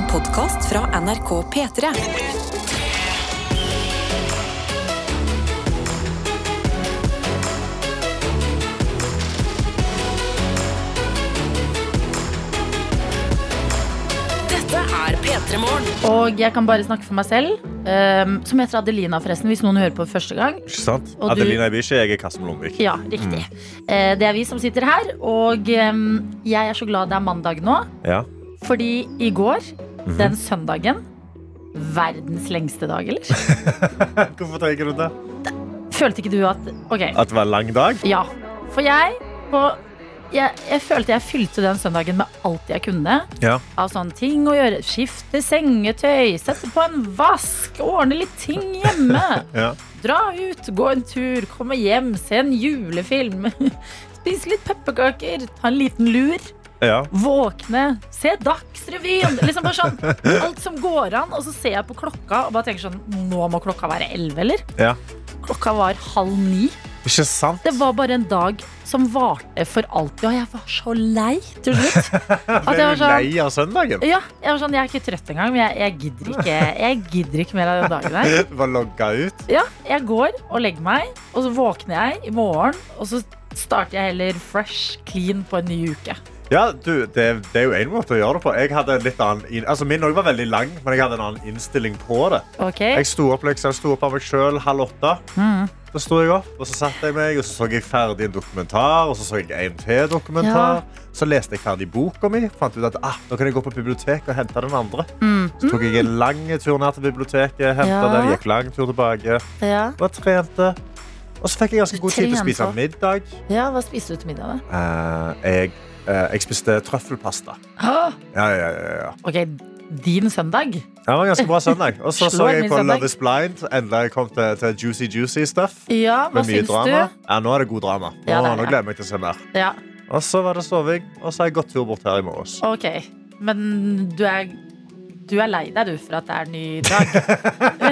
En podkast fra NRK P3. Dette er P3 Morgen. Og jeg kan bare snakke for meg selv. um, som heter Adelina, forresten, hvis noen hører på første gang. Ikke sant? Og du- Adelina Ibishi, jeg er Karsten Blomvik. Ja, riktig. Eh, det er vi som sitter her. Og um, jeg er så glad det er mandag nå. Ja. Fordi i går, den søndagen Verdens lengste dag, eller? Hvorfor tenker du det? Følte ikke du at okay. At det var en lang dag? ja. For jeg på jeg, jeg følte jeg fylte den søndagen med alt jeg kunne. Ja. Av sånne ting å gjøre. Skifte sengetøy, sette på en vask, ordne litt ting hjemme. Ja. Dra ut, gå en tur, komme hjem, se en julefilm. Spise litt pepperkaker, ta en liten lur. Ja. Våkne, se Dagsrevyen. Liksom bare sånn, alt som går an. Og så ser jeg på klokka og bare tenker sånn Nå må klokka være elleve, eller? ja. Klokka var halv ni. Ikke sant? Det var bare en dag som varte for alltid. Og jeg var så lei til slutt. Ble du sånn, lei av søndagen? ja, jeg var sånn, jeg er ikke trøtt engang, men jeg, jeg, gidder ikke, jeg gidder ikke mer av den dagen her. Du var logga ut? Ja, jeg går og legger meg, og så våkner jeg i morgen, og så starter jeg heller fresh, clean på en ny uke. Ja, du, det, det er jo en måte å gjøre det på. Jeg hadde en litt annen, altså Min var veldig lang, men jeg hadde en annen innstilling på det. Okay. Jeg sto opp, liksom, jeg sto opp av meg sjøl halv åtte. Mm. Så sto jeg opp, og så satte jeg meg, og så så jeg ferdig en dokumentar. Og så så jeg en til dokumentar. Så leste jeg ferdig boka mi. Fant ut at ah, nå kan jeg gå på biblioteket og hente den andre. Mm. Så tok jeg en lang tur ned til biblioteket, hentet Ja. den, gikk lang tur tilbake. Ja. Og trente. Og så fikk jeg ganske god tid til å spise middag. ja, hva spiste du til middag, da? Uh, jeg, jeg spiste trøffelpasta. Ja, ja, ja, ja. Ok, din søndag? Det var en ganske bra søndag. Og så så jeg på. Love is Blind. Enda jeg kom til, til Juicy Juicy stuff. Ja, hva Med mye drama. du? Ja, nå er det god drama. Nå, Ja, det nå gleder jeg meg til å se mer. Ja, Og så var det soving, og så har jeg gått tur bort her i morges. ok. Men du er, du er lei deg, du, for at det er ny dag?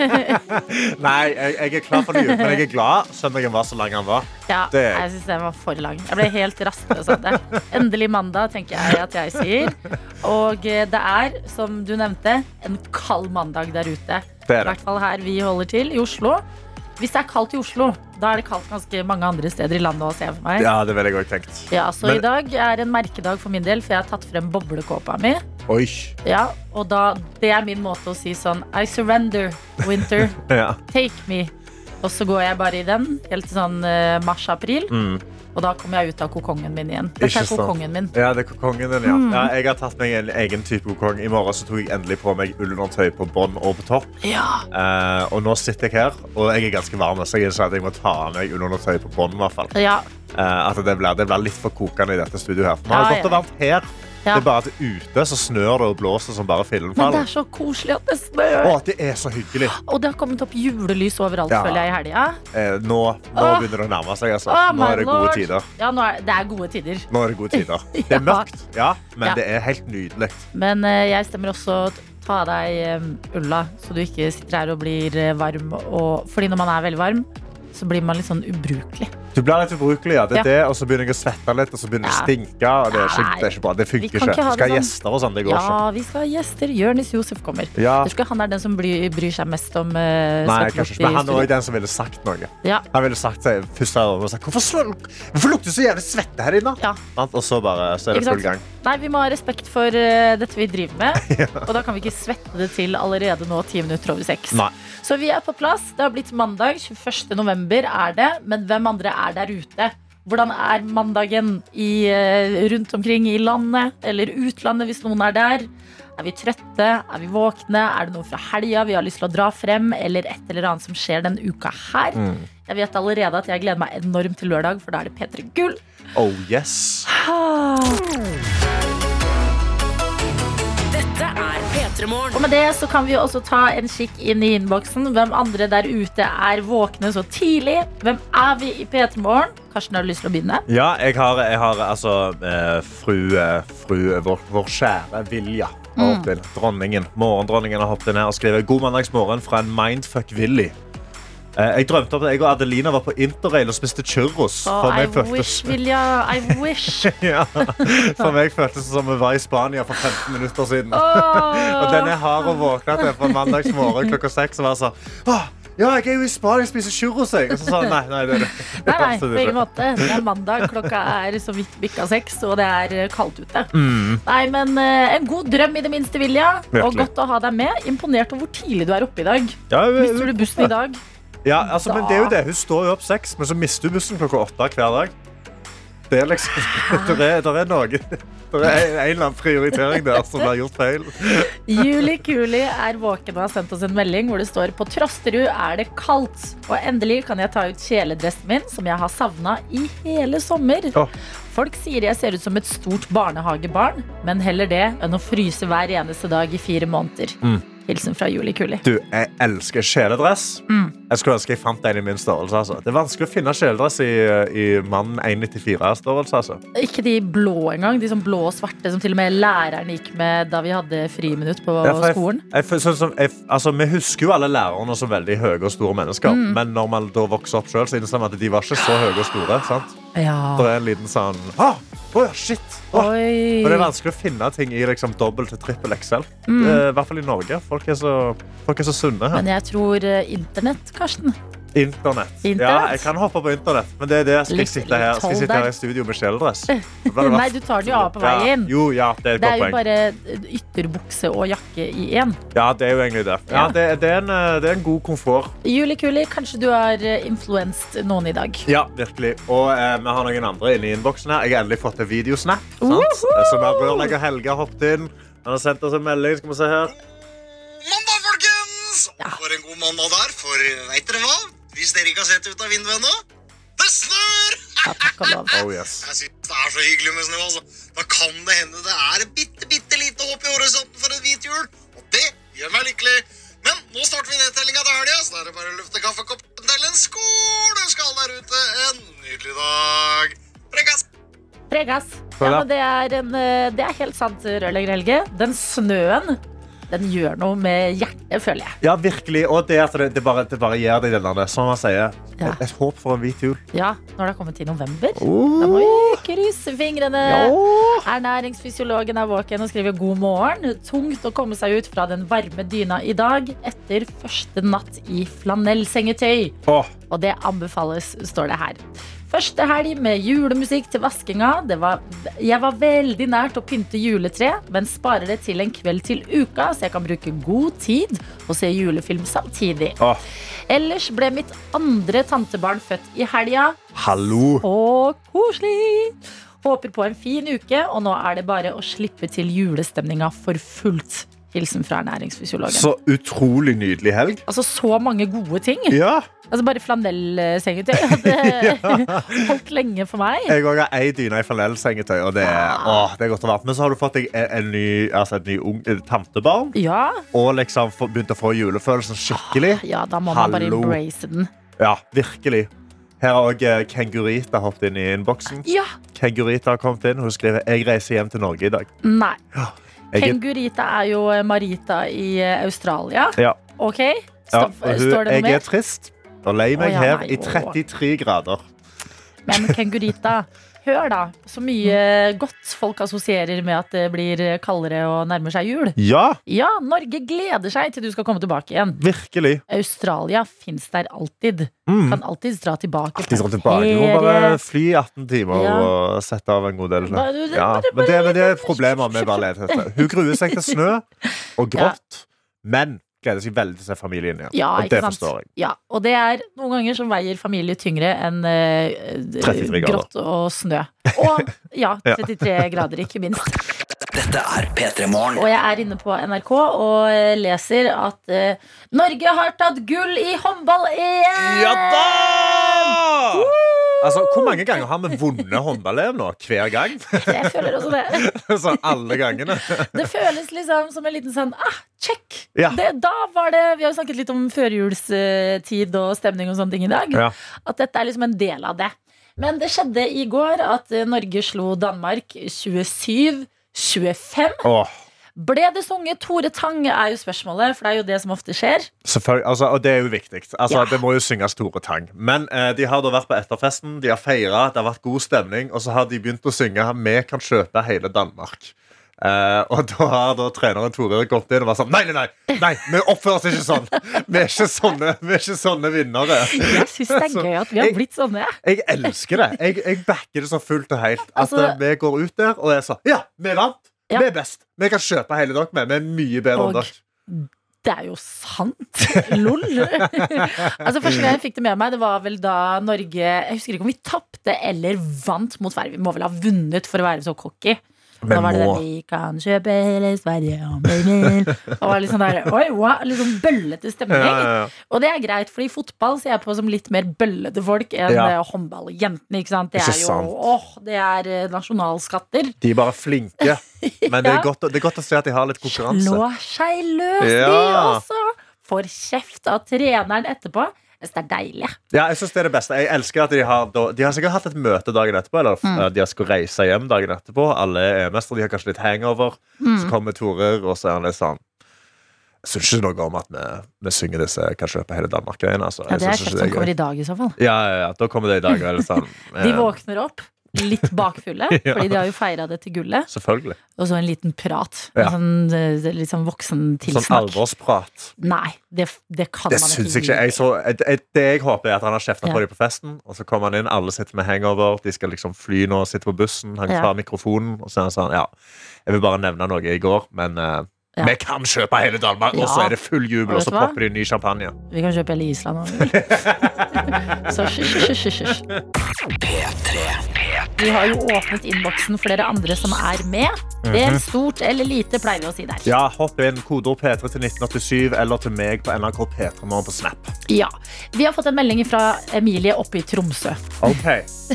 Nei, jeg, jeg er klar for ny uke, men jeg er glad søndagen var så lang han var. Ja, Det- jeg syns den var for lang. Jeg ble helt rastløs av det. Endelig mandag, tenker jeg at jeg sier. Og eh, det er, som du nevnte, en kald mandag der ute. Det I er hvert fall her vi holder til, i Oslo. Hvis det er kaldt i Oslo, da er det kaldt ganske mange andre steder i landet også, ser jeg for meg. Ja, det vil jeg også tenkt. Ja, så Men- i dag er en merkedag for min del, for jeg har tatt frem boblekåpa mi. Oi. Ja, og da, det er min måte å si sånn I surrender, winter. Ja. Take me. Og så går jeg bare i den helt sånn eh, mars-april. Mm. Og da kommer jeg ut av kokongen min igjen. Dette er kokongen min. ja, det er kokongen din, ja. Mm. ja. Jeg har tatt meg en egen type kokong. I morgen så tok jeg endelig på meg ullundertøy på bånn og på topp. Ja, Eh, og nå sitter jeg her, og jeg er ganske varm, så jeg at jeg må ta av meg ullundertøy på hvert ja, Eh, at det blir, det blir litt for kokende i dette studioet her. Nå har Ja, godt og varmt her. Ja. Det er bare at ute så snør det og blåser som bare Men det er så koselig at det snør. Å, det er så hyggelig. Og det har kommet opp julelys overalt, Ja. føler jeg, i helga. Eh, nå nå Åh. begynner det å nærme seg. Altså. Åh, Nå er det gode lord. tider. Ja, nå er, det er gode tider. Nå er det gode tider. Det er mørkt, ja, men Ja. det er helt nydelig. Men eh, jeg stemmer også ta av deg um, ulla, så du ikke sitter her og blir eh, varm. Og, fordi når man er veldig varm, så blir man litt sånn ubrukelig. Du blir litt ubrukelig, ja. Det er Ja. det, og så begynner jeg å svette litt, og så begynner det å stinke. Og det, er ikke, det er ikke bra. Det funker kan ikke. ikke Du skal ha sånn. gjester og sånn. Det går Ja, vi skal ha gjester. Jonis Josef kommer. Ja. Jeg tror ikke han er den som bryr, bryr seg mest om uh, Nei, kanskje ikke. Men han er også den som ville sagt noe. Ja. Han ville sagt seg først har og sagt, hvorfor, hvorfor lukter det så jævlig svette her inne? Ja. Og så bare så er det full gang. Nei, vi må ha respekt for uh, dette vi driver med. Og da kan vi ikke svette det til allerede nå, ti minutter over seks. Nei. Så vi er på plass. Det har blitt mandag. 21. november er det. Men hvem andre er der ute? Hvordan er mandagen i, eh, rundt omkring i landet eller utlandet, hvis noen er der? Er vi trøtte? Er vi våkne? Er det noe fra helga vi har lyst til å dra frem? Eller et eller annet som skjer denne uka her? Mm. Jeg vet allerede at jeg gleder meg enormt til lørdag, for da er det P3 Gull. Oh yes. Dette Og med det så kan vi også ta en kikk inn i innboksen. Hvem andre der ute er våkne så tidlig? Hvem er vi i P3 Morgen? Karsten, har du lyst til å begynne? Ja, jeg har, jeg har altså eh, fru, eh, fru vår, vår kjære Vilja. Mm. Dronningen. Morgendronningen har hoppet inn her og skrevet God mandagsmorgen fra en mindfuck Willy. Eh, Jeg drømte om at jeg og Adelina var på interrail og spiste churros. Oh, I wish, Vilja. I wish. ja. For meg føltes det som vi var i Spania for 15 minutter siden. Oh. Og den er hard å våkne til på mandags morgen klokka seks. Og være sånn «Åh, Ja, jeg er jo i Spania og spiser churros, jeg. Og så sa han nei, nei, det er det. Nei, nei, på ingen måte. Det er mandag, klokka er så vidt bikka seks, og det er eh, kaldt ute. Mm. Nei, men eh, En god drøm i det minste, Vilja. Og godt å ha deg med. Imponert over hvor tidlig du er oppe i dag. Ja, Mister du bussen i dag? Ja, altså, men det er jo det. Hun står jo opp seks, men så mister hun bussen klokka åtte hver dag. Det er liksom der er, der er noe Det er en eller annen prioritering der som har gjort feil. Juli Kuli er våken og har sendt oss en melding hvor det står på Trosterud er det kaldt. Og endelig kan jeg ta ut kjeledressen min, som jeg har savna i hele sommer. Oh. Folk sier jeg ser ut som et stort barnehagebarn, men heller det enn å fryse hver eneste dag i fire måneder. Mm. Hilsen fra Juli Kuli. Du, jeg elsker kjeledress. Mm. Jeg skulle ønske jeg fant en i min størrelse. Altså. Det er vanskelig å finne kjeledress i, i mann 1,94-størrelse. Altså. Ikke de blå engang. De sånn blå og svarte som til og med læreren gikk med da vi hadde friminutt på Ja, jeg- skolen. Jeg, føler sånn som, jeg, altså, vi husker jo alle lærerne som veldig høye og store mennesker. Mm. Men når man da vokser opp så innser man at de var ikke så høye og store. Sant? Ja. Det er en liten sånn ah, ja, shit! Oh. Oi. Og det er vanskelig å finne ting i liksom, dobbel til trippel XL. Mm. Eh, I hvert fall i Norge. Folk er så, folk er så sunne her. Men jeg tror eh, internett, Karsten. Internett. Internet? Ja, jeg kan hoppe på internett, men det er det. Skal jeg Litt- sitte her, skal jeg sitte her i studio med kjeledress? Nei, du tar den jo av på veien. Ja, jo, ja, det er et Det er jo poeng. bare ytterbukse og jakke i én. Ja, det er jo egentlig det. Ja, Ja. det, det, er en, eh, det er en god komfort. Juli Kuli, kanskje du har eh, influenset noen i dag? Ja, virkelig. Og eh, vi har noen andre inne i innboksen her. Jeg har endelig fått en videosnap. Sant? Eh, Som er rørlegger Helge har hoppet inn. Han har sendt oss en melding. Skal vi se her. Mandag, folkens! Ja. For en god mandag der, for veit dere hva? Hvis dere ikke har sett ut av vinduet ennå det snør! Ja. Oh, yes. Jeg synes det er så hyggelig med snø. altså. Da kan det hende det er et bitte, bitte lite håp i horisonten for en hvit jul. Og det gjør meg lykkelig. Men nå starter vi nedtellinga til helga, så da er det bare å lufte kaffekoppen til en skål ønske alle der ute en nydelig dag. Prekas! Pregas. Ja, men det, er en, eh, det er helt sant, rørlegger Helge. Den snøen, den gjør noe med hjertet, føler jeg. Ja, virkelig. Og det altså, det, det, bare, det bare gjør det den der, som man sier, Ja. et, et håp for en hvit jul. Ja, når det har kommet til november. Da Oh. må vi krysse fingrene. Ja. Ernæringsfysiologen er våken og skriver god morgen. Tungt å komme seg ut fra den varme dyna i dag etter første natt i flanellsengetøy. Oh. Og det anbefales, står det her. Første helg med julemusikk til vaskinga. Det var, jeg var veldig nært å pynte juletre, men sparer det til en kveld til uka, så jeg kan bruke god tid og se julefilm samtidig. åh, Ellers ble mitt andre tantebarn født i helga. hallo. Og koselig! Håper på en fin uke, og nå er det bare å slippe til julestemninga for fullt. Hilsen fra ernæringsfysiologen. Så utrolig nydelig helg. Altså så mange gode ting. Ja. Altså Bare flanellsengetøy hadde holdt lenge for meg. Jeg òg har ei dyne i flanellsengetøy, og det er, åh, det er godt å være. Men så har du fått deg en, en ny, altså et ny ung, eh, tantebarn, Ja, og liksom begynt å få julefølelsen skikkelig. ja da må man bare embrace den. Ja, virkelig. Her har òg Kengurita hoppet inn i innboksen. Ja, Kengurita har kommet inn. Hun skriver jeg reiser hjem til Norge i dag. Nei. Jeg, er- Kengurita er jo eh, Marita i eh, Australia. ja, OK? ja, hun, Står det noe jeg er trist og lei meg oh, ja, her nei, i å. 33 grader. Men Kengurita, hør da. Så mye godt folk assosierer med at det blir kaldere og nærmer seg jul. Ja, Ja, Norge gleder seg til du skal komme tilbake igjen. virkelig. Australia fins der alltid. Mm. Kan alltids dra tilbake. De dra tilbake. Du må bare fly 18 timer Ja. og sette av en god del. Ja, men, det, men det er problemet problemer med bare ledighet. Hun gruer seg til snø og grått, men gleder seg veldig til å se familien igjen. Ja, og ikke det sant? forstår jeg. Ja, og det er noen ganger som veier familie tyngre enn uh, grått og snø. Og ja, Ja. 33 grader, ikke minst. Dette er P3 Morgen. Og jeg er inne på NRK og eh, leser at uh, Norge har tatt gull i håndball-EM! Ja da! Altså, Hvor mange ganger har vi vunnet håndball-EM nå? Hver gang? Jeg føler også det. Så alle gangene. Det føles liksom som en liten sånn ah, check. Ja. Det, da var det Vi har jo snakket litt om førjulstid og stemning og sånne ting i dag. Ja. At dette er liksom en del av det. Men det skjedde i går at Norge slo Danmark 27-25. Åh, Ble det sunget Tore Tang, er jo spørsmålet, for det er jo det som ofte skjer. Selvfølgelig, altså, og det er jo viktig. Altså, Ja. Det må jo synges Tore Tang. Men eh, de har da vært på etterfesten, de har feira, det har vært god stemning, og så har de begynt å synge 'Vi kan kjøpe hele Danmark'. Uh, og da har da treneren Tore gått inn og vært sånn Nei, nei, nei! nei vi oppfører oss ikke sånn! Vi er ikke sånne, vi er ikke sånne vinnere. Jeg syns det er gøy at vi har jeg- blitt sånne. Jeg elsker det. Jeg, jeg backer det så fullt og helt. At Altså- eh, vi går ut der og er sånn Ja, vi vant! Ja. Vi er best. Vi kan kjøpe hele dere med. Vi er mye bedre enn dere. Det er jo sant! Lol. altså Første gang jeg fikk det med meg, det var vel da Norge Jeg husker ikke om vi tapte eller vant mot Sverige. Vi må vel ha vunnet for å være så cocky. Vi Da var det det. Vi kan kjøpe hele Sverige om vi vil. Og var sånn der, oi, wow, litt sånn bøllete stemning. Ja, ja, ja. Og det er greit, fordi fotball ser jeg på som litt mer bøllete folk enn Ja. håndballjentene. ikke sant. Det er jo åh, det er eh, nasjonalskatter. De er bare flinke. Men det er, godt, det er godt å se at de har litt konkurranse. Slå seg løs, de også. Får kjeft av treneren etterpå. Jeg synes det er deilig. Ja, jeg synes det er det beste. Jeg elsker at De har De har sikkert hatt et møte dagen etterpå. Eller Mm. eh, de har skulle reise hjem dagen etterpå. Alle er mestere, de har kanskje litt hangover. Mm. Så kommer Tore, og så er han litt sånn Jeg syns ikke noe om at vi, vi synger disse Kan kjøpe hele Danmark-greiene. Altså. Ja, det er kjekt som kommer i dag, i så fall. Ja, ja, ja, da kommer det i dag. Eller sånn. De eh, våkner opp litt bakfulle, Ja. fordi de har jo feira det til gullet. Selvfølgelig. Og så en liten prat. Ja. En sånn, eh, litt sånn voksen Sånn alvorsprat. Nei, det, det kan Det man syns ikke jeg ikke. Jeg så, jeg, det jeg håper, er at han har kjefta Ja. på dem på festen, og så kommer han inn, alle sitter med hangover, de skal liksom fly nå, sitte på bussen, han tar mikrofonen, og så er han sånn Ja, jeg vil bare nevne noe i går, men eh, Ja. vi kan kjøpe hele Danmark, og så er det full jubel, Og så popper de ny champagne. Vi kan kjøpe hele Island. Så hysj, hysj, hysj. Vi har jo åpnet innboksen for dere andre som er med. Det er stort eller lite, pleier vi å si der. Ja, hopp inn kodeord P3 til 1987 eller til meg på NRK P3 Morgen på Snap. Ja. Vi har fått en melding fra Emilie oppe i Tromsø. Ok.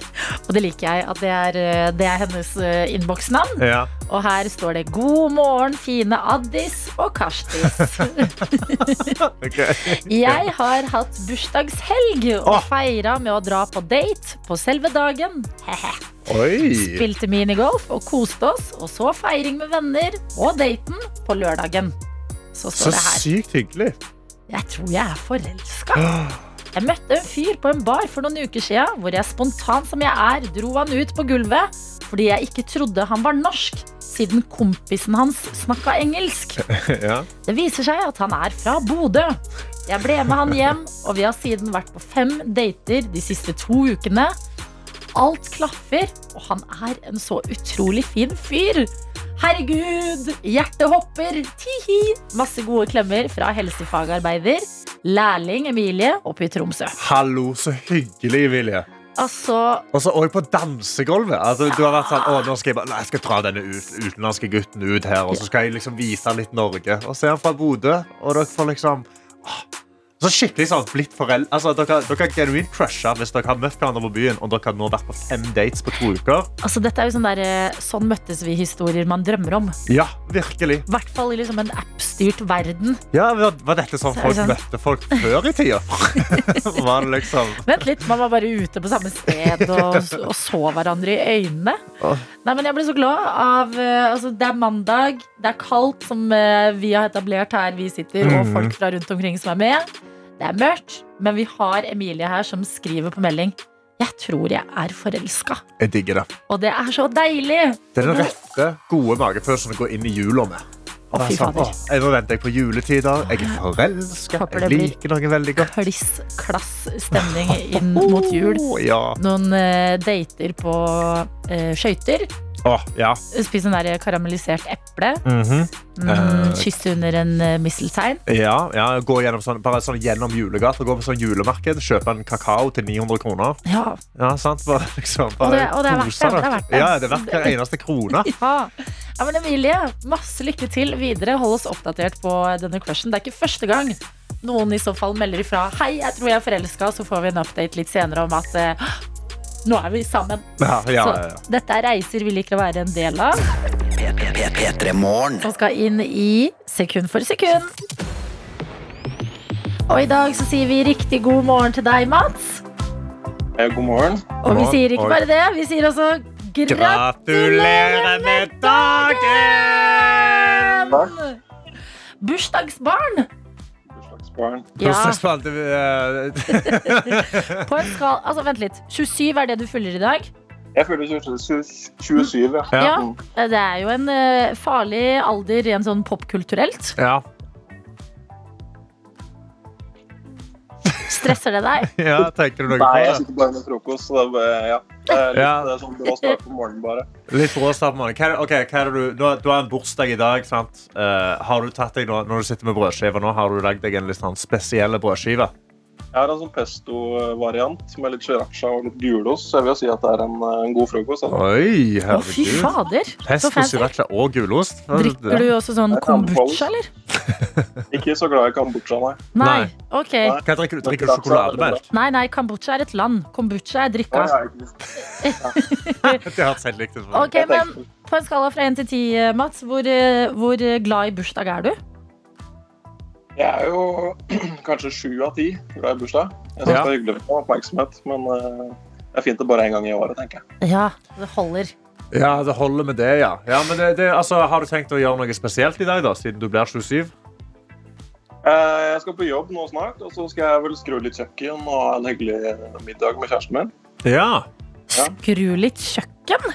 Og det liker jeg at det er, eh, det er hennes eh, innboksnavn. Ja. Og her står det 'God morgen, fine Addis og Karstis'. okay. Jeg har hatt bursdagshelg og Åh. feira med å dra på date på selve dagen. Spilte minigolf og koste oss, og så feiring med venner og daten på lørdagen. Så Så det her. sykt hyggelig. Jeg tror jeg er forelska. Jeg møtte en fyr på en bar for noen uker siden, hvor jeg spontant som jeg er, dro han ut på gulvet fordi jeg ikke trodde han var norsk, siden kompisen hans snakka engelsk. ja. Det viser seg at han er fra Bodø. Jeg ble med han hjem, og vi har siden vært på fem dater de siste to ukene. Alt klaffer, og han er en så utrolig fin fyr. Herregud, hjertet hopper. Tihi. Masse gode klemmer fra helsefagarbeider, lærling Emilie oppe i Tromsø. Hallo, så hyggelig, Emilie. Altså, Og så også på dansegulvet. Altså, du har vært sånn, å, nå skal jeg, bare, nei, jeg skal dra denne ut, utenlandske gutten ut her, og så skal jeg liksom vise litt Norge. Og så er han fra Bodø, og dere får liksom åh, så skikkelig sånn blitt foreldre. Altså, dere, dere har genuint crusha hvis dere har møtt hverandre på byen, og dere har nå vært på fem dates på to uker. altså dette er jo sånn der, eh, Sånn møttes vi-historier man drømmer om. Ja, virkelig. I hvert fall i liksom en appstyrt verden. Ja, Var, var dette sånn er folk sånn- møtte folk før i tida? var det liksom Vent litt, man var bare ute på samme sted og, og så hverandre i øynene. Oh. Nei, men jeg ble så glad av eh, altså, Det er mandag, det er kaldt, som eh, vi har etablert her vi sitter, og Mhm. folk fra rundt omkring som er med. Det er mørkt, men vi har Emilie her som skriver på melding. Jeg tror jeg er forelska. Jeg digger det. Og det er så deilig! Det er den rette, gode magefølelsen å gå inn i jula med. Å, fy sånn, fader. nå venter jeg på juletider. Jeg er forelska. Jeg liker noen veldig godt. Kliss klass stemning inn mot jul. Ja. Noen eh, dater på uh, skøyter. Åh, ja. Spise en der karamellisert eple. Mhm. Mm, Eh, kysse under en uh, misteltein. ja, ja. Gå gjennom sånn, bare sånn gjennom julegata. Gå på sånn julemarked. Kjøpe en kakao til 900 kroner. Ja. Ja, sant? Bare, liksom, Og det- og det er verdt kose det, det er deg. verdt det. Ja, det er verdt hver eneste krone. ja. Ja, men Emilie, masse lykke til videre. Hold oss oppdatert på denne crushen. Det er ikke første gang noen i så fall melder ifra Hei, jeg tror jeg er forelska, så får vi en update litt senere om at eh, nå er vi sammen. Ja, ja, Så ja, Så dette er reiser vi liker å være en del av, P3 Morgen. og skal inn i sekund for sekund. Og i dag så sier vi riktig god morgen til deg, Mats. God morgen. Og vi sier ikke bare det, vi sier også gratulerer med dagen! Bursdagsbarn! Bursdagsbarn! Bursdagsbarn. Ja, Bursdagsbarn, det, eh, på en skal, altså Vent litt. 27 er det du fyller i dag. Jeg føler 27, 27 ja. Ja. Ja. Det er jo en eh, farlig alder rent sånn popkulturelt. ja. Stresser det deg? ja, tenker du noe Nei, på jeg sitter bare med frokost, så det er, ja. Det er litt Ja. det er sånn brå start på morgenen, bare. Litt brå start på morgenen. Hva er det- ok, hva er det du, du, har, du har en bursdag i dag. sant? Uh, har du tatt deg nå, Når du sitter med brødskiva nå, har du lagd deg en litt sånn spesiell brødskive? Jeg har en sånn pesto-variant med litt sriracha og litt gulost, så jeg vil si at det er en, eh, en god frokost. Altså. Oi, Å, fy fader. Pesto, sriracha og gulost. Drikker du også sånn kombucha, eller? Ikke så glad i kombucha, nei. Nei. Ok. Nei. Hva drikker du? Drikker du sjokolademelk? Nei, nei, kombucha er et land. Kombucha er drikka. Jeg, Det hørtes selv likt ut. Ok, men På en skala fra 1 til 10, Mats, hvor, eh, hvor glad i bursdag er du? Jeg er jo kanskje sju av ti glad i bursdag. Jeg synes Ja. det er hyggelig med oppmerksomhet, men eh, det er fint det bare er en gang i året, tenker jeg. Ja, det holder. Ja, det holder med det, ja. ja men det, det, altså, har du tenkt å gjøre noe spesielt i dag, da, siden du blir 27? Eh, Jeg skal på jobb nå snart, og så skal jeg vel skru litt kjøkken og ha en hyggelig middag med kjæresten min. Ja. Ja. Skru litt kjøkken.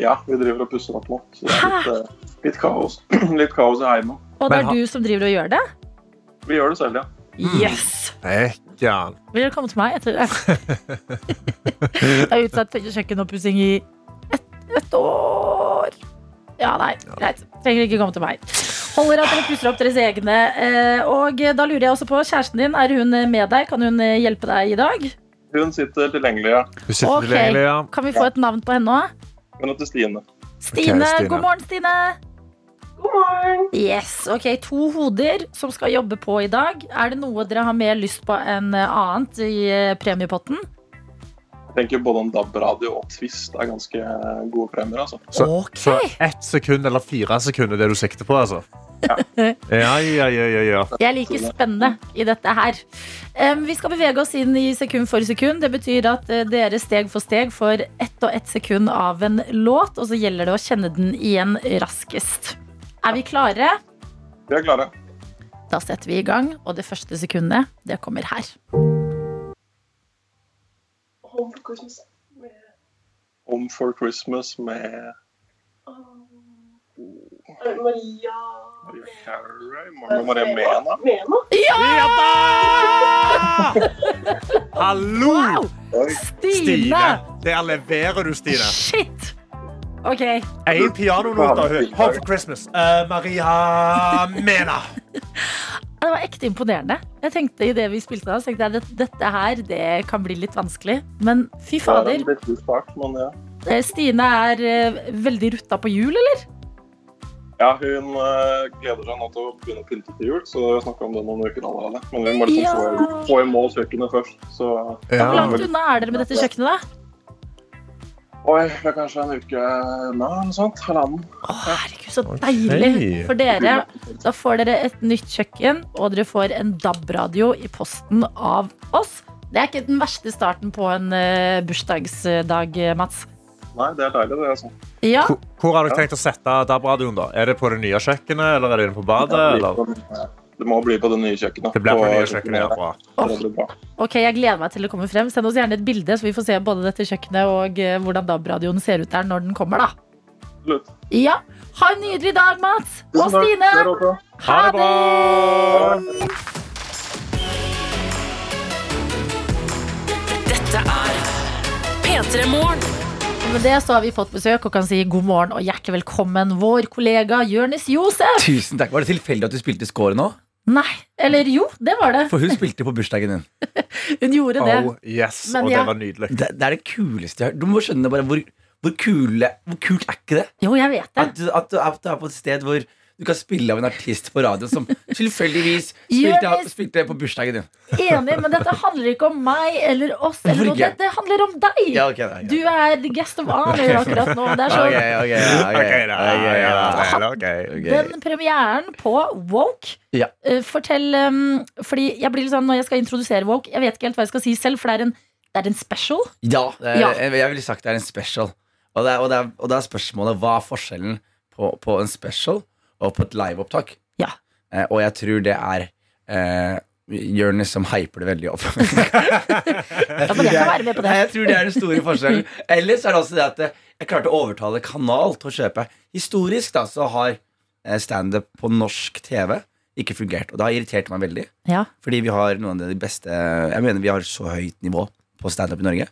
Ja, vi driver og pusser opp nå, så det er litt, eh, litt kaos. litt kaos i heimen. Og det er du som driver og gjør det? Vi gjør det selv, ja. Yes! Ekkan. Vil dere komme til meg etter det? Jeg har utsatt kjøkkenoppussing i ett et år. Ja, nei, greit. Trenger ikke komme til meg. Holder at dere pusser opp deres egne. Eh, Og da lurer jeg også på, kjæresten din, er hun med deg? Kan hun eh, hjelpe deg i dag? Hun sitter tilgjengelig, ja. Hun sitter okay. tilgjengelig, ja. Kan vi få et navn på henne òg? Hun heter Stine. Stine. Stine. God morgen, Stine. God morgen! Yes, ok, To hoder som skal jobbe på i dag. Er det noe dere har mer lyst på enn eh, annet i eh, premiepotten? Jeg tenker både om DAB-radio og Twist er ganske gode premier, altså. Så, okay. så ett sekund eller fire sekunder er det du sikter på, altså? Ja, ja, ja, ja, ja. Jeg liker spennende i dette her. Um, vi skal bevege oss inn i sekund for sekund. Det betyr at eh, dere steg for steg får ett og ett sekund av en låt, og så gjelder det å kjenne den igjen raskest. Er vi klare? Vi er klare. Da setter vi i gang, og det første sekundet, det kommer her. Home for Christmas med Maria Maria Carey, Maria Maria Mena. Mena? Ja da! Hallo! Wow! Stine! Stine! Der leverer du, Stine. Shit! Ok, Én pianonot av hun. Home for Christmas. Uh, Maria Mena. Det var ekte imponerende. Jeg tenkte i det vi spilte av, tenkte jeg at dette her det kan bli litt vanskelig. Men fy er fader. ja. eh, Stine er eh, veldig rutta på jul, eller? Ja, hun gleder seg nå til å begynne å pynte til jul, så vi har snakket om det noen uker allerede. Men vi må liksom Ja. få, få i mål kjøkkenet først, så Hvor langt unna er dere med dette kjøkkenet, da? Oi, det er kanskje en uke unna, eller noe sånt. Halvannen. Å, herregud, så deilig for dere. Da får dere et nytt kjøkken, og dere får en DAB-radio i posten av oss. Det er ikke den verste starten på en eh, bursdagsdag, Mats. Nei, det er deilig, det. altså. Ja, Hvor, hvor har dere tenkt å sette DAB-radioen? da? Er det på det nye kjøkkenet, eller er det inne på badet? Det, Eller? Det må bli på det nye kjøkkenet. Det blir på det nye kjøkkenet, ja. Bra. Det bra. ok, Jeg gleder meg til det kommer frem. Send oss gjerne et bilde, så vi får se både dette kjøkkenet og eh, hvordan DAB-radioen ser ut der når den kommer. da Absolutt. Ja, Ha en nydelig dag, Mats! Og Stine! Ha det bra! Dette er P3 Morgen. Med det så har vi fått besøk og kan si god morgen og hjertelig velkommen vår kollega Jonis Josef. Tusen takk. Var det tilfeldig at du spilte score nå? Nei, eller jo, det var det. For hun spilte på bursdagen din. Hun gjorde det. Oh, yes. Men Og ja. det var nydelig. Det, det er det kuleste jeg har hørt. Du må skjønne bare hvor, hvor, kule, hvor kult er ikke det? Jo, jeg vet det. At at, at du er på et sted hvor du kan spille av en artist på radio som tilfeldigvis spilte, spilte på bursdagen din. Enig, men dette handler ikke om meg eller oss. Eller noe. det Dette handler om deg. Ja, okay, da, ok. Du er the guest of honor akkurat nå. Det er sånn. Den premieren på Woke Ja. uh, Fortell um, Fordi jeg blir litt sånn Når jeg skal introdusere Woke, jeg vet ikke helt hva jeg skal si selv, for det er en, det er en special. Ja, det er, Ja. jeg ville sagt det er en special. Og det er, og det er, og det er spørsmålet hva er forskjellen på, på en special og på et liveopptak. Ja. Eh, og jeg tror det er eh, Jonis som hyper det veldig opp. Jeg kan være med på det. Nei, jeg tror det er den store forskjellen. Ellers er det også det at eh, jeg klarte å overtale Kanal til å kjøpe. Historisk da, så har eh, standup på norsk TV ikke fungert. Og det har irritert meg veldig. Ja. Fordi vi har noen av de beste Jeg mener vi har så høyt nivå på standup i Norge.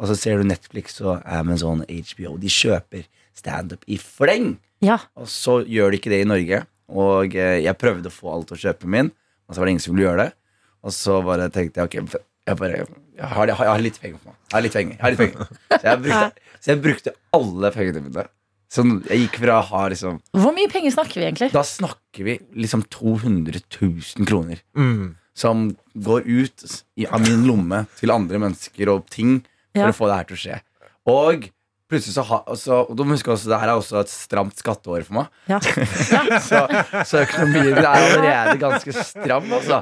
Og så ser du Netflix og Amazon, HBO. De kjøper standup i fleng. ja. Og så gjør de ikke det i Norge. Og eh, jeg prøvde å få alt å kjøpe min, og så var det ingen som ville gjøre det. Og så bare tenkte jeg ok, jeg, bare, jeg, har, jeg, har, litt penger på meg. Jeg har litt penger. Jeg har litt penger. Så, jeg brukte, så jeg brukte alle pengene mine. Så jeg gikk fra å ha liksom Hvor mye penger snakker vi egentlig? Da snakker vi liksom 200 000 kroner Mm. som går ut av min lomme til andre mennesker og ting for Ja. å få det her til å skje. Og plutselig så ha, også, Og du må huske også, det her er også et stramt skatteår for meg. Ja. Så, så økonomien er allerede ganske stram, altså.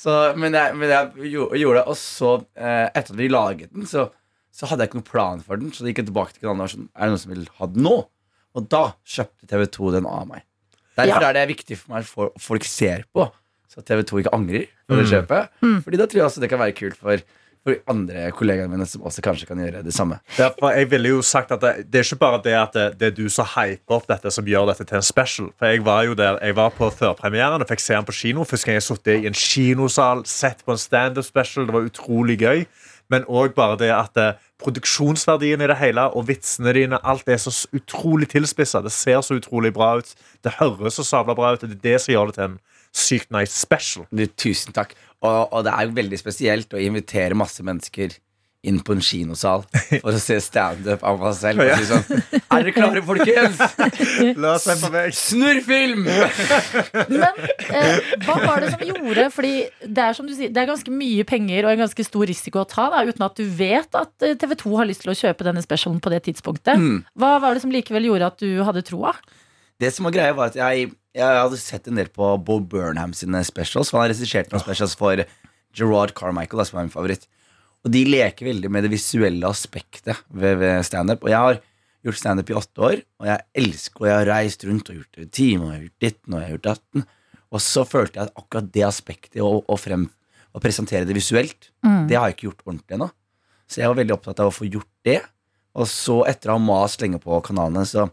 Så, men jeg, men jeg gjo- gjorde det. Og så, eh, etter at vi laget den, så, så hadde jeg ikke noen plan for den. Så det gikk jeg tilbake til kanalen og sånn Er det noen som vil ha den nå? Og da kjøpte TV2 den av meg. Derfor er det viktig for meg at folk ser på, så TV2 ikke angrer på det kjøpet. Fordi da tror jeg også det kan være kult for, for andre kollegaene mine som også kanskje kan gjøre det samme. Derfor, jeg ville jo sagt at det, det er ikke bare det at det, det er du som hyper opp dette, som gjør dette til en special. For Jeg var jo der, jeg var på førpremieren og fikk se den på kino. Første gang jeg satt i en kinosal, sett på en standup special. Det var utrolig gøy. Men òg bare det at eh, produksjonsverdien i det hele og vitsene dine, alt er så utrolig tilspissa. Det ser så utrolig bra ut. Det høres så sabla bra ut. Det er det som gjør det til en sykt nice special. Du, tusen takk. Og, og det er jo veldig spesielt å invitere masse mennesker inn på en kinosal for å se standup av meg selv. Og si sånn Er dere klare, folkens? La oss se på meg. Snurrfilm! Men eh, hva var det som gjorde Fordi det er som du sier Det er ganske mye penger og en ganske stor risiko å ta da, uten at du vet at eh, TV 2 har lyst til å kjøpe denne specialen på det tidspunktet. Mm. Hva var det som likevel gjorde at du hadde troa? Det som var greia var at jeg, jeg hadde sett en del på Bo Burnham sine specials. For han har regissert noen specials for Gerard Carmichael, som er min favoritt. Og de leker veldig med det visuelle aspektet ved, ved standup. Og jeg har gjort standup i åtte år, og jeg elsker Og jeg har reist rundt og gjort det i time, og jeg har gjort ditten, og jeg har gjort datten. Og så følte jeg at akkurat det aspektet, å, å, frem, å presentere det visuelt, det har jeg ikke gjort ordentlig ennå. Så jeg var veldig opptatt av å få gjort det. Og så, etter å ha mast lenge på kanalene, så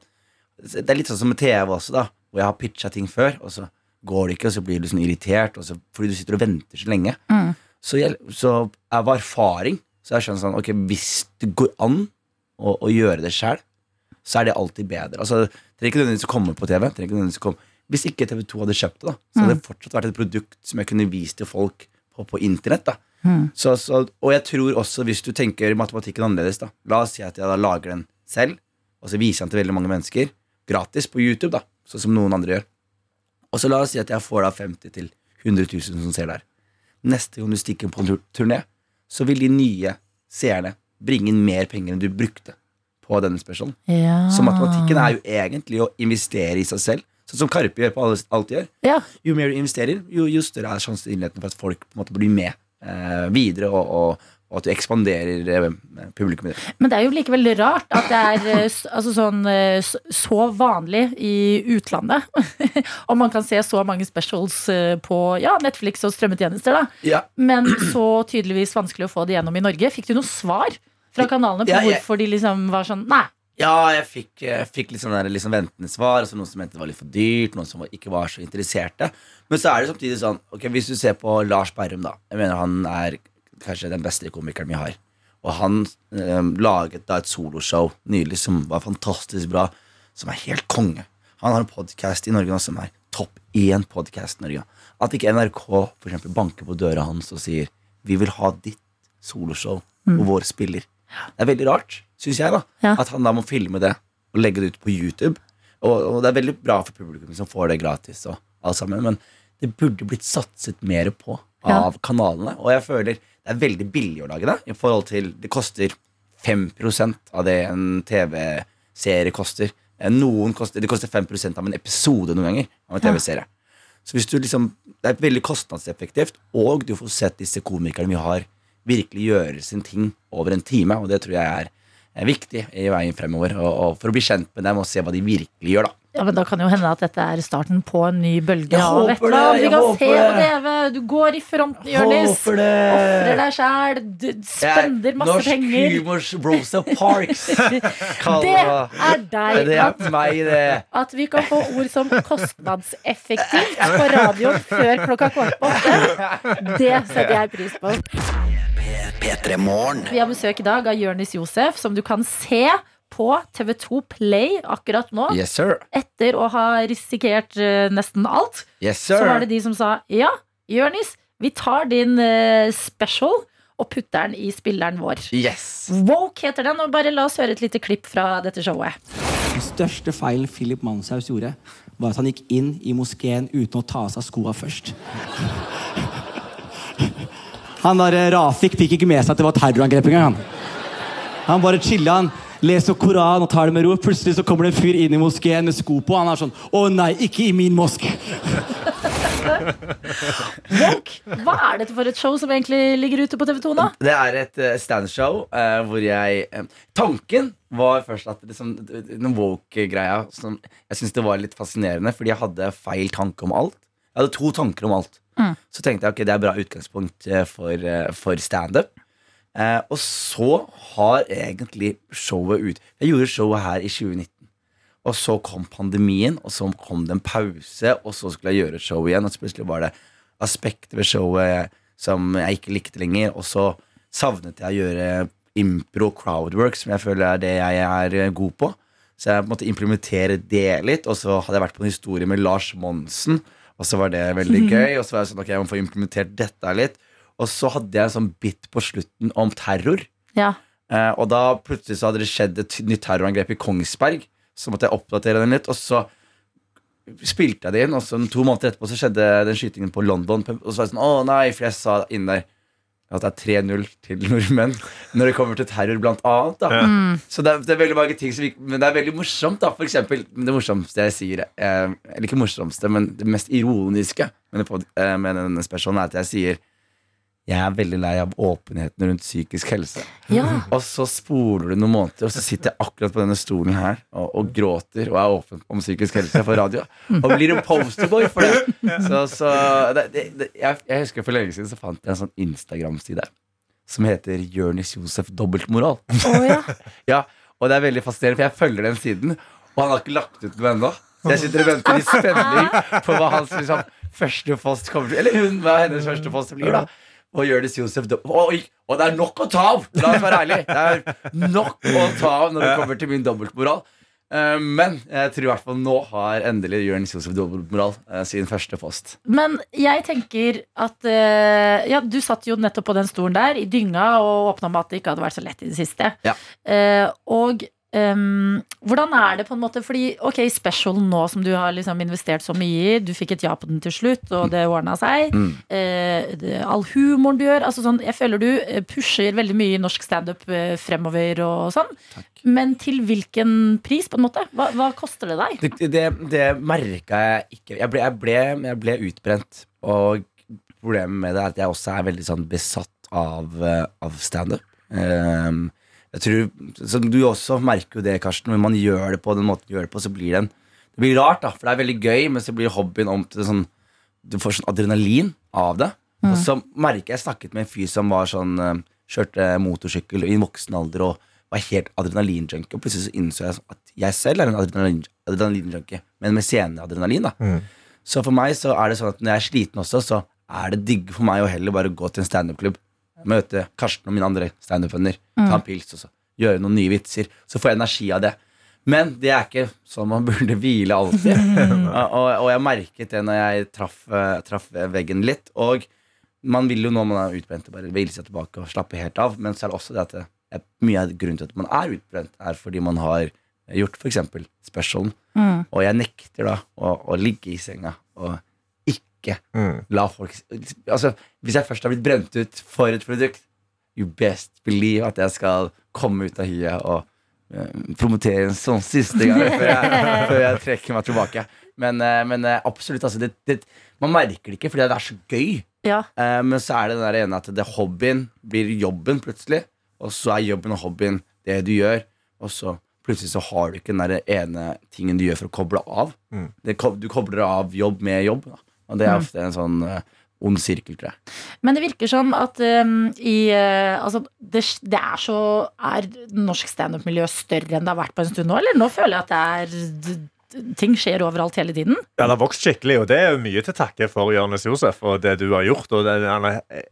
det er litt sånn som med TV også, da. Hvor jeg har pitcha ting før, og så går det ikke, og så blir du sånn irritert, og så, fordi du sitter og venter så lenge. Så, jeg, så av erfaring så jeg skjønner sånn Ok, hvis det går an å, å gjøre det sjæl, så er det alltid bedre. Altså, det trenger ikke nødvendigvis å komme på TV. trenger ikke nødvendigvis å komme. Hvis ikke TV2 hadde kjøpt det, da, så hadde det fortsatt vært et produkt som jeg kunne vist til folk på, på internett. da så, så, og jeg tror også, hvis du tenker matematikken annerledes da La oss si at jeg da lager den selv, og så viser jeg den til veldig mange mennesker. Gratis på YouTube, da sånn som noen andre gjør. Og så la oss si at jeg får da 50 til 100 000 som ser der. Neste gang du stikker på en turné, så vil de nye seerne bringe inn mer penger enn du brukte på denne specialen. Ja. Så matematikken er jo egentlig å investere i seg selv. Sånn som Karpe gjør på alt de gjør. Ja. Jo mer du investerer, jo, jo større er sjansen for at folk på en måte blir med eh, videre, og, og, og at du ekspanderer eh, publikummet ditt. Men det er jo likevel rart at det er eh, altså sånn, eh, så vanlig i utlandet. Og man kan se så mange specials på ja, Netflix og strømmetjenester. Da. Ja, Men så tydeligvis vanskelig å få det gjennom i Norge. Fikk du noe svar fra kanalene på Ja, jeg- hvorfor de liksom var sånn Nei. Ja, jeg fikk, jeg fikk litt sånn der, sånn ventende svar. Altså noen som mente det var litt for dyrt, noen som ikke var så interesserte. Men så er det samtidig sånn Ok, Hvis du ser på Lars Berrum, da. Jeg mener Han er kanskje den beste komikeren vi har. Og han eh, laget da et soloshow nylig som var fantastisk bra, som er helt konge. Han har en podkast i Norge nå som er topp én podkast i Norge. At ikke NRK for eksempel, banker på døra hans og sier 'Vi vil ha ditt soloshow og vår spiller'. Det er veldig rart, syns jeg, da. Ja. At han da må filme det og legge det ut på YouTube. Og, og det er veldig bra for publikum som får det gratis, og alt sammen, men det burde blitt satset mer på Ja. av kanalene. Og jeg føler det er veldig billig å lage det. I forhold til Det koster 5% av det en TV-serie koster. Eh, Noen koster, det koster 5% av en episode noen ganger av en TV-serie. Så hvis du liksom, Det er veldig kostnadseffektivt, og du får sett disse komikerne vi har, virkelig gjøre sin ting over en time. Og det tror jeg er, er viktig i veien fremover. Og, og for å bli kjent med dem og se hva de virkelig gjør. da Ja, men Da kan jo hende at dette er starten på en ny bølge av et eller annet. Vi kan se på. TV. Du går i fronten, Jonis. Ofrer deg sjæl. Spender masse Norsk penger. humors Rosa Parks. Kall Det er deg. Det er meg, det. at vi kan få ord som kostnadseffektivt på radioen før klokka kvart på åtte. Det setter jeg pris på. Vi har besøk i dag av Jonis Josef, som du kan se på TV2 Play akkurat nå. Yes, sir. Etter å ha risikert uh, nesten alt. Yes, Så var det de som sa ja, Jørnis, vi tar din uh, special og putter den i spilleren vår. Yes. Woke heter den, og bare la oss høre et lite klipp fra dette showet. Den største feilen Philip Manshaus gjorde, var at han gikk inn i moskeen uten å ta av seg skoa først. Han der Rafik fikk ikke med seg at det var terrorangrep engang. Han. han bare chilla, han leser Koran og tar det med ro. Plutselig så kommer det en fyr inn i moskeen med sko på, han er sånn Å nei, ikke i min mosk! Wonk, hva er dette for et show som egentlig ligger ute på TV2 nå? Det er et uh, standshow uh, hvor jeg eh, Tanken var først at liksom, den woke-greia som Jeg syns det var litt fascinerende, fordi jeg hadde feil tanke om alt. Jeg hadde to tanker om alt. Mm. Så tenkte jeg ok, det er bra utgangspunkt for, for standup. Uh, og så har egentlig showet ut Jeg gjorde showet her i 2019. Og så kom pandemien, og så kom det en pause, og så skulle jeg gjøre show igjen. Og så plutselig var det aspekter ved showet som jeg ikke likte lenger. Og så savnet jeg å gjøre impro crowdwork, som jeg føler er det jeg er eh, god på. Så jeg måtte implementere det litt. Og så hadde jeg vært på en historie med Lars Monsen, og så var det veldig gøy. Og så var jeg sånn, ok, jeg må få implementert dette litt. Og så hadde jeg en sånn bit på slutten om terror. Ja. Eh, og da plutselig så hadde det skjedd et nytt terrorangrep i Kongsberg. Så måtte jeg oppdatere den litt, og så spilte jeg det inn. Og så to måneder etterpå så skjedde den skytingen på London. Og så var jeg sånn, å nei, for jeg sa inn der at det er 3-0 til nordmenn når det kommer til terror, blant annet. Da. Så det er, det er veldig mange ting som vi, Men det er veldig morsomt, da. For eksempel, det morsomste jeg sier eh, Eller ikke morsomste, men det mest ironiske med, eh, denne specialen er at jeg sier jeg er veldig lei av åpenheten rundt psykisk helse. ja. Og så spoler du noen måneder, og så sitter jeg akkurat på denne stolen her og, og gråter og er åpen om psykisk helse på radio. Og blir en posterboy for det. Så, så det, det, jeg, jeg husker For lenge siden så fant jeg en sånn Instagram-side som heter Jonis Josef dobbeltmoral. Oh, ja. Ja, og det er veldig fascinerende, for jeg følger den siden, og han har ikke lagt ut noe ennå. Så jeg sitter og venter i spenning på hva hans liksom, første post kommer til Eller hun, hva hennes første post blir, da. Og Jonis Josef Oi, Og det er nok å ta av! La oss være ærlige. Det er nok å ta av når det kommer til min dobbeltmoral. Eh, men jeg tror i hvert fall nå har endelig Jonis Josef dobbeltmoral eh, sin første post. Men jeg tenker at eh, Ja, du satt jo nettopp på den stolen der i dynga og åpna med at det ikke hadde vært så lett i det siste. Ja. Eh, og ehm, hvordan er det på en måte Fordi ok, specialen nå som du har liksom investert så mye i, du fikk et ja på den til slutt, og det ordna seg. Mm. Uh, det, all humoren du gjør. Altså sånn, jeg føler du eh, pusher veldig mye norsk standup eh, fremover og sånn. Men til hvilken pris, på en måte? Hva, hva koster det deg? Det, det, det merka jeg ikke. Jeg ble, jeg, ble, jeg ble utbrent. Og problemet med det er at jeg også er veldig sånn besatt av, av standup. Um, jeg tror, som du også merker jo det, Karsten. Når man gjør det på den måten du gjør det på, så blir det en Det blir rart, da, for det er veldig gøy, men så blir hobbyen om til sånn Du får sånn adrenalin av det. Og så merker jeg snakket med en fyr som var sånn eh, Kjørte motorsykkel i voksen alder og var helt adrenalinjunkie. Og plutselig så innså jeg at jeg selv er en adrenalin, adrenalinjunkie, men med sceneadrenalin. da Så for meg så er det sånn at når jeg er sliten også, så er det digg for meg å heller bare gå til en standup-klubb, møte Karsten og mine andre standup-venner, ta en pils og så gjøre noen nye vitser. Så får jeg energi av det. Men det er ikke sånn man burde hvile alltid. og, og, jeg merket det når jeg traff, eh, traff veggen litt. Og man vil jo når man er utbrent, bare hvile seg tilbake og slappe helt av. Men så er det også det at det, er mye av grunnen til at man er utbrent, er fordi man har gjort f.eks. specialen. Og jeg nekter da å, å ligge i senga og ikke la folk Altså, hvis jeg først har blitt brent ut for et produkt, you best believe at jeg skal komme ut av hyet og uh, promotere en sånn siste gang før jeg, før jeg trekker meg tilbake. Men, uh, men uh, absolutt, altså. Det, det, man merker det ikke fordi det er så gøy. Ja. Men så er det den der ene at det hobbyen blir jobben plutselig. Og så er jobben og hobbyen det du gjør. Og så plutselig så har du ikke den der ene tingen du gjør for å koble av. Mm. Det, du kobler av jobb med jobb. Da. Og det er ofte en sånn eh, ond sirkel, tror jeg. Men det virker som at um, i uh, Altså, det, det er så Er norsk standup-miljø større enn det har vært på en stund nå, eller? Nå føler jeg at det er Ting skjer overalt hele tiden. Ja, det har vokst skikkelig, og det er jo mye til takke for Jonis Josef og det du har gjort, og det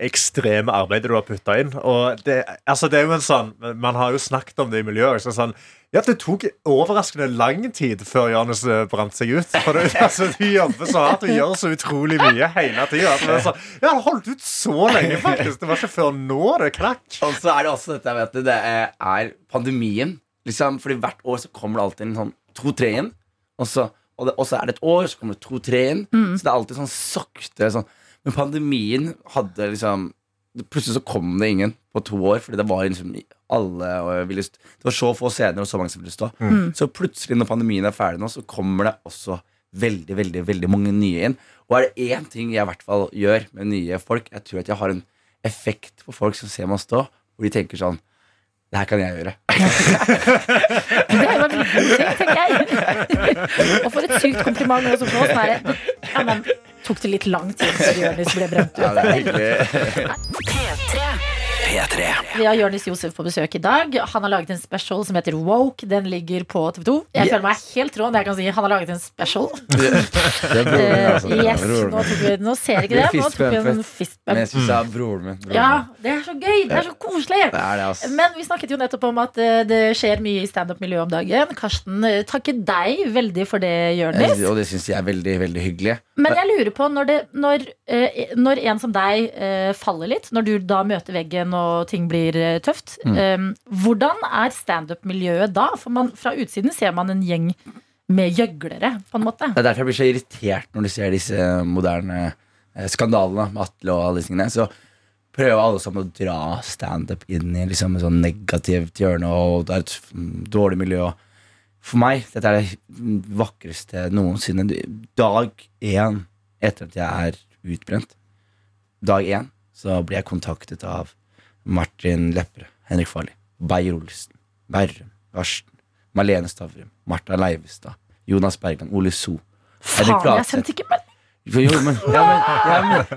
ekstreme arbeidet du har putta inn. Og det, altså, det er jo en sånn Man har jo snakket om det i miljøet. Så sånn, ja, Det tok overraskende lang tid før Janus eh, brant seg ut. For det, altså, Du jobber så hardt og gjør så utrolig mye hele tida. Ja, det har holdt ut så lenge, faktisk. Det var ikke før nå det knakk. Og så er det også dette, vet du, det er, pandemien. Liksom, fordi hvert år så kommer det alltid en sånn to-tre inn. Og så, og, det, og så er det et år, så kommer det to-tre inn. Så det er alltid sånn sakte. Sånn. Men pandemien hadde liksom Plutselig så kom det ingen på to år, fordi det var liksom alle og ville, stå. Det var så få scener og så mange som ville stå. Så plutselig, når pandemien er ferdig nå, så kommer det også veldig, veldig, veldig mange nye inn. Og er det én ting jeg i hvert fall gjør med nye folk, jeg tror at jeg har en effekt på folk som ser meg stå, hvor de tenker sånn Det her kan jeg gjøre. Det var en veldig god ting, tenker jeg. Og for et sykt kompliment også for oss. Sånn ja, men, tok det litt lang tid før Jonis ble brent Ja, ut? det er hyggelig. P3. P3. Vi har Jonis Josef på besøk i dag. Han har laget en special som heter Woke. Den ligger på TV2. Jeg føler meg helt rå når jeg kan si han har laget en special. Eh, altså. Yes, nå, vi, nå ser ikke Det. Nå tok vi en Men jeg syns det er broren min. Broren Ja, det er så gøy. Det er så koselig. Det er det, altså. Men vi snakket jo nettopp om at eh, det skjer mye i standup-miljøet om dagen. Karsten eh, takker deg veldig for det, Jonis. Og det syns jeg er veldig, veldig hyggelig. Men jeg lurer på, når, det, når, eh, når en som deg eh, faller litt, når du da møter veggen og ting blir eh, tøft, Mm. hvordan er standup-miljøet da? For man, fra utsiden ser man en gjeng med gjøglere, på en måte. Det er derfor jeg blir så irritert når du ser disse moderne skandalene med Atle og alle disse tingene. Så prøver alle sammen å dra standup inn i liksom et sånn negativt hjørne, og det er et dårlig miljø. og For meg, dette er det vakreste noensinne. Dag én etter at jeg er utbrent, dag én, så blir jeg kontaktet av Martin Lepperød, Henrik Farli, Beyer Olsen, Berrum, Arsten, Malene Stavrum, Martha Leivestad, Jonas Bergland, Ole So. Faen, jeg sendte ikke melding! Jo, men, ja, men,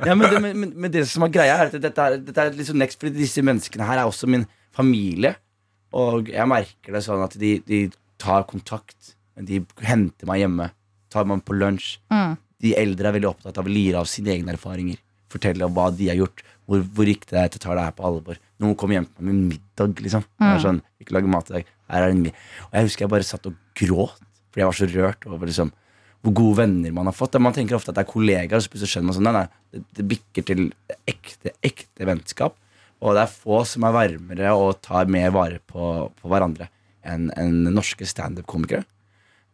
ja, men, ja, men det som er greia, er at dette er, dette er liksom next, fordi disse menneskene her er også min familie. Og jeg merker det sånn at de, de tar kontakt. De henter meg hjemme. Tar meg på lunsj. Mm. De eldre er veldig opptatt av å lire av sine egne erfaringer. Fortelle om hva de har gjort. Hvor, hvor riktig det er til å ta det her på alvor. Noen kommer hjem til meg med en middag. liksom Mm. er sånn, Ikke lage mat i dag. Her er en mid- Og jeg husker jeg bare satt og gråt fordi jeg var så rørt over liksom hvor gode venner man har fått. Man tenker ofte at det er kollegaer, og så skjønner man sånn, nei, nei, det, det bikker til ekte, ekte vennskap. Og det er få som er varmere og tar mer vare på, på hverandre enn en norske standup-komikere.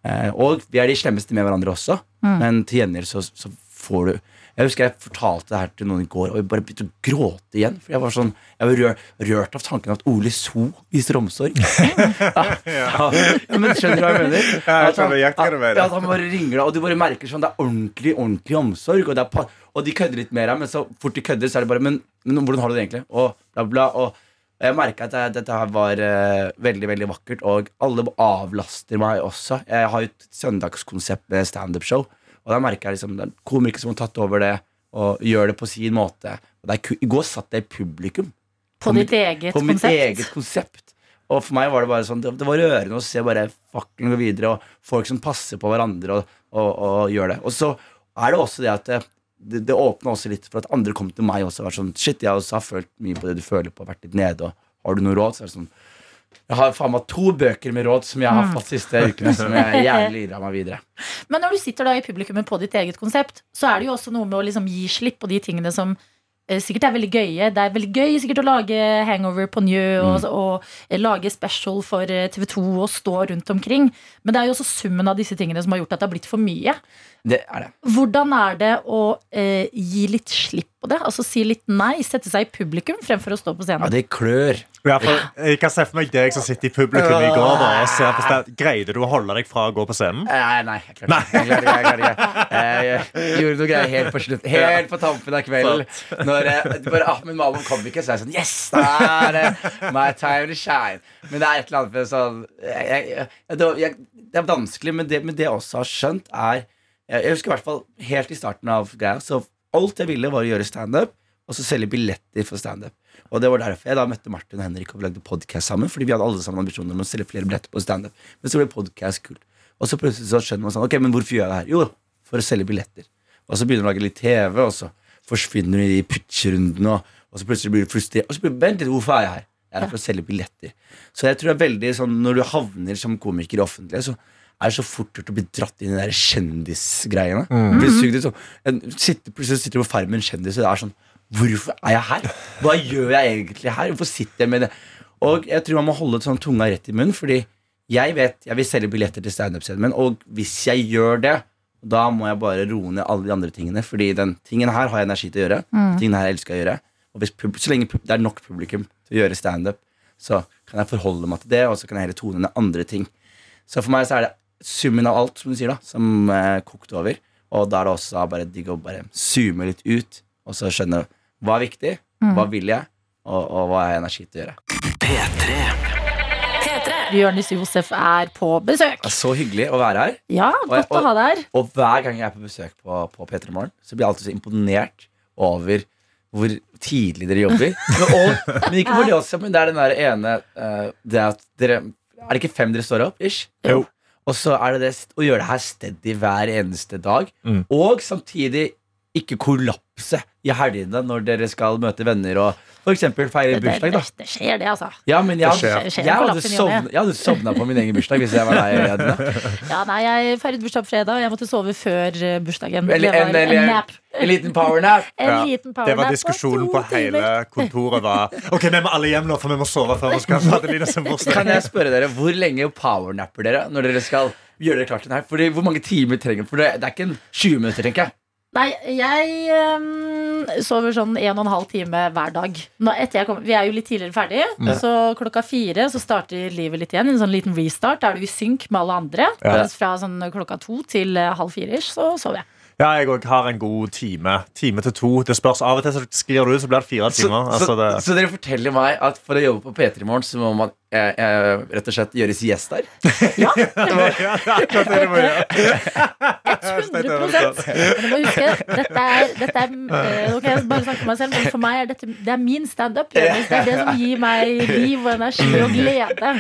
Eh, og vi er de slemmeste med hverandre også, men til gjengjeld så, så får du Jeg husker jeg fortalte det her til noen i går, og jeg bare begynte å gråte igjen. For jeg var sånn Jeg var rør, rørt av tanken at Ole So viser omsorg. ja, ja, men skjønner du hva jeg mener? At han-. Ja, at han bare ringer deg, og du bare merker sånn Det er ordentlig, ordentlig omsorg. Og, det er og de kødder litt mer, men så fort de kødder, så er det bare Men, men hvordan har du det egentlig? Og bla, bla. Og jeg merka at jeg, dette her var uh, veldig, veldig vakkert, og alle avlaster meg også. Jeg har jo et søndagskonsept med standup-show, og da merker jeg liksom det er komikere som har tatt over det, og gjør det på sin måte. Det I går satt jeg i publikum På På ditt eget på mitt eget konsept. Og for meg var det bare sånn Det, det var rørende å se bare fakkelen gå videre, og folk som passer på hverandre og, og, og gjør det. Og så er det også det at det, det, åpna også litt for at andre kom til meg også og var sånn Shit, jeg også har følt mye på det du føler på, vært litt nede, og har du noe råd? Så er det sånn Jeg har faen meg to bøker med råd som jeg har fått siste ukene, som jeg gjerne lirer meg videre. Men når du sitter da i publikummet på ditt eget konsept, så er det jo også noe med å liksom gi slipp på de tingene som eh, sikkert er veldig gøye. Det er veldig gøy sikkert å lage Hangover på Njø og, og eh, lage special for eh, TV 2 og stå rundt omkring. Men det er jo også summen av disse tingene som har gjort at det har blitt for mye. Det er det. Hvordan er det å eh, gi litt slipp på det. Altså si litt nei, sette seg i publikum fremfor å stå på Ja, scenen. det klør. Ja, for jeg kan se for meg deg som sitter i publikum i går. Da, og ser på. Greide du å holde deg fra å gå på scenen? Nei, nei, jeg klarte ikke. Jeg jeg. Eh, Jeg gjorde noe greier helt på slutt Helt på tampen av kvelden. Når eh, bare Ahmed Malum kom ikke, så er jeg sånn Yes! Da er det my time to shine. Men det er et eller annet med sånn jeg, jeg, jeg, det, jeg, det er vanskelig, men det, men det jeg også har skjønt, er Jeg, husker i hvert fall helt i starten av greia, så alt jeg ville, var å gjøre standup, og så selge billetter for standup. Og det var derfor jeg da møtte Martin og Henrik og lagde podcast sammen. Fordi vi hadde alle sammen ambisjoner om å selge flere billetter på standup. Men så ble podcast kult. Og så plutselig så skjønner man sånn Ok, men hvorfor gjør jeg det her? Jo, for å selge billetter. Og så begynner du å lage litt TV, og så forsvinner du i pitcherundene, og, og så plutselig blir du frustrert. Og så blir du Vent litt, hvorfor er jeg her? Jeg er her for å selge billetter. Så jeg tror det er veldig sånn når du havner som komiker i offentlighet, så er det så fort gjort å bli dratt inn i de kjendisgreiene. Mm. plutselig sitter du på Farmen kjendis, og det er sånn Hvorfor er jeg her? Hva gjør jeg egentlig her? Hvorfor sitter jeg med det? Og jeg tror man må holde sånn tunga rett i munnen, fordi jeg vet jeg vil selge billetter til standup-scenen min, og hvis jeg gjør det, da må jeg bare roe ned alle de andre tingene, fordi den tingen her har jeg energi til å gjøre. Tingen her jeg elsker å gjøre. Og hvis, så lenge det er nok publikum til å gjøre standup, så kan jeg forholde meg til det, og så kan jeg heller tone ned andre ting. Så for meg så er det summen av alt, som du sier, da, som eh, kokte over. Og da er det også bare digg å bare zoome litt ut, og så skjønne hva er viktig, hva vil jeg, og, og hva har jeg energi til å gjøre. P3. P3. Jonis Josef er på besøk. Det er så hyggelig å være her. Ja, godt å ha deg her. Og hver gang jeg er på besøk på, på P3 Morgen, så blir jeg alltid så imponert over hvor tidlig dere jobber. Men, og, men ikke bare det også, men det er den der ene uh, Det at dere Er det ikke fem dere står opp? Ish? Jo. Og så er det det å gjøre det her steady hver eneste dag. Mm. Og samtidig ikke kollapse i helgene når dere skal møte venner og f.eks. feire Det, det, bursdag. det, da det skjer, det, altså. Ja, men jeg, Det skjer. Det skjer jeg, hadde sovna, jeg hadde sovna på min egen bursdag hvis jeg var deg. Ja, nei, jeg feiret bursdag på fredag. og Jeg måtte sove før eh, bursdagen. Eller Det en- eller- en nap. En liten powernap. Ja, Det var diskusjonen på, på hele kontoret. var Ok, vi må alle hjem nå, for vi må sove før vi skal ha Adeline sin Kan jeg spørre dere, Hvor lenge powernapper dere når dere skal gjøre dere klart til den her? Fordi Hvor mange timer trenger For det, det er ikke en 20 minutter, tenker jeg. Nei, jeg um, sover sånn en og en halv time hver dag. Nå, etter jeg kom, vi er jo litt tidligere ferdig, så klokka fire så starter livet litt igjen. En sånn liten restart. Da er du i synk med alle andre. Ja. Mens fra sånn klokka to til eh, halv fire så sover jeg. Ja, jeg òg har en god time. Time til to. Det spørs Av og til så sklir du ut, så blir det fire timer. så, Altså, det, så dere forteller meg at for å jobbe på P3 Morgen, så må man eh, jeg, rett og slett gjøre siesta? Ja, ja, det er akkurat det du må gjøre. 100 Men huske, dette er, dette er eh, kan jeg bare snakke for meg selv, men for meg er dette det er min standup. Det er det som gir meg liv og energi og glede.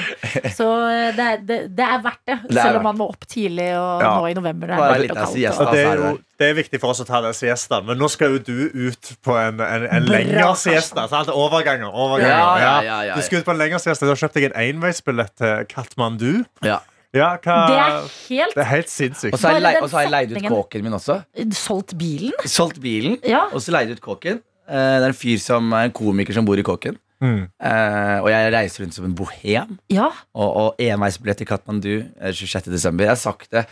Så eh, det er, det, det er verdt det, selv om man må opp tidlig og nå i november. Det er litt kaldt. Og, Og det, er jo, det er viktig for oss å ta den siestaen, men nå skal jo du ut på en, en, en lengre siesta. Sant? Overganger. overganger. Ja, ja, ja, ja, Du skal ut på en lengre siesta. Du har kjøpt deg en enveisbillett til Katmandu. Ja. Ja, hva det er helt Det er helt sinnssykt. Og så har jeg, Bare og så har jeg leid ut kåken min også. solgt bilen. Solgt bilen, Ja. og så leid ut kåken. Eh, det er en fyr som er en komiker som bor i kåken. Mm. Uh, og jeg reiser rundt som en bohem. ja. Og, og enveisbillett til Katmandu eh, 26. desember. Jeg har sagt det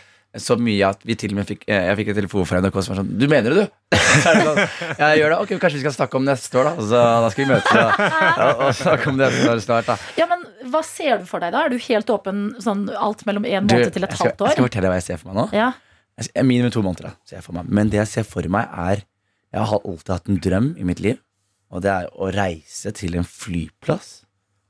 så mye at vi til og med fikk eh, Jeg fikk en telefon fra NRK som var sånn Du mener det, du? Så sånn, jeg gjør det. Ok, kanskje vi skal snakke om neste år, da. Så da skal vi møtes og, og, snakke om det snart, da. ja, men hva ser du for deg da? Er du helt åpen sånn alt mellom en Du, måned til et halvt halvt jeg skal fortelle deg hva jeg ser for meg nå. Ja. Jeg Minimum to måneder. da, ser jeg for meg Men det jeg ser for meg, er Jeg har alltid hatt en drøm i mitt liv, og det er å reise til en flyplass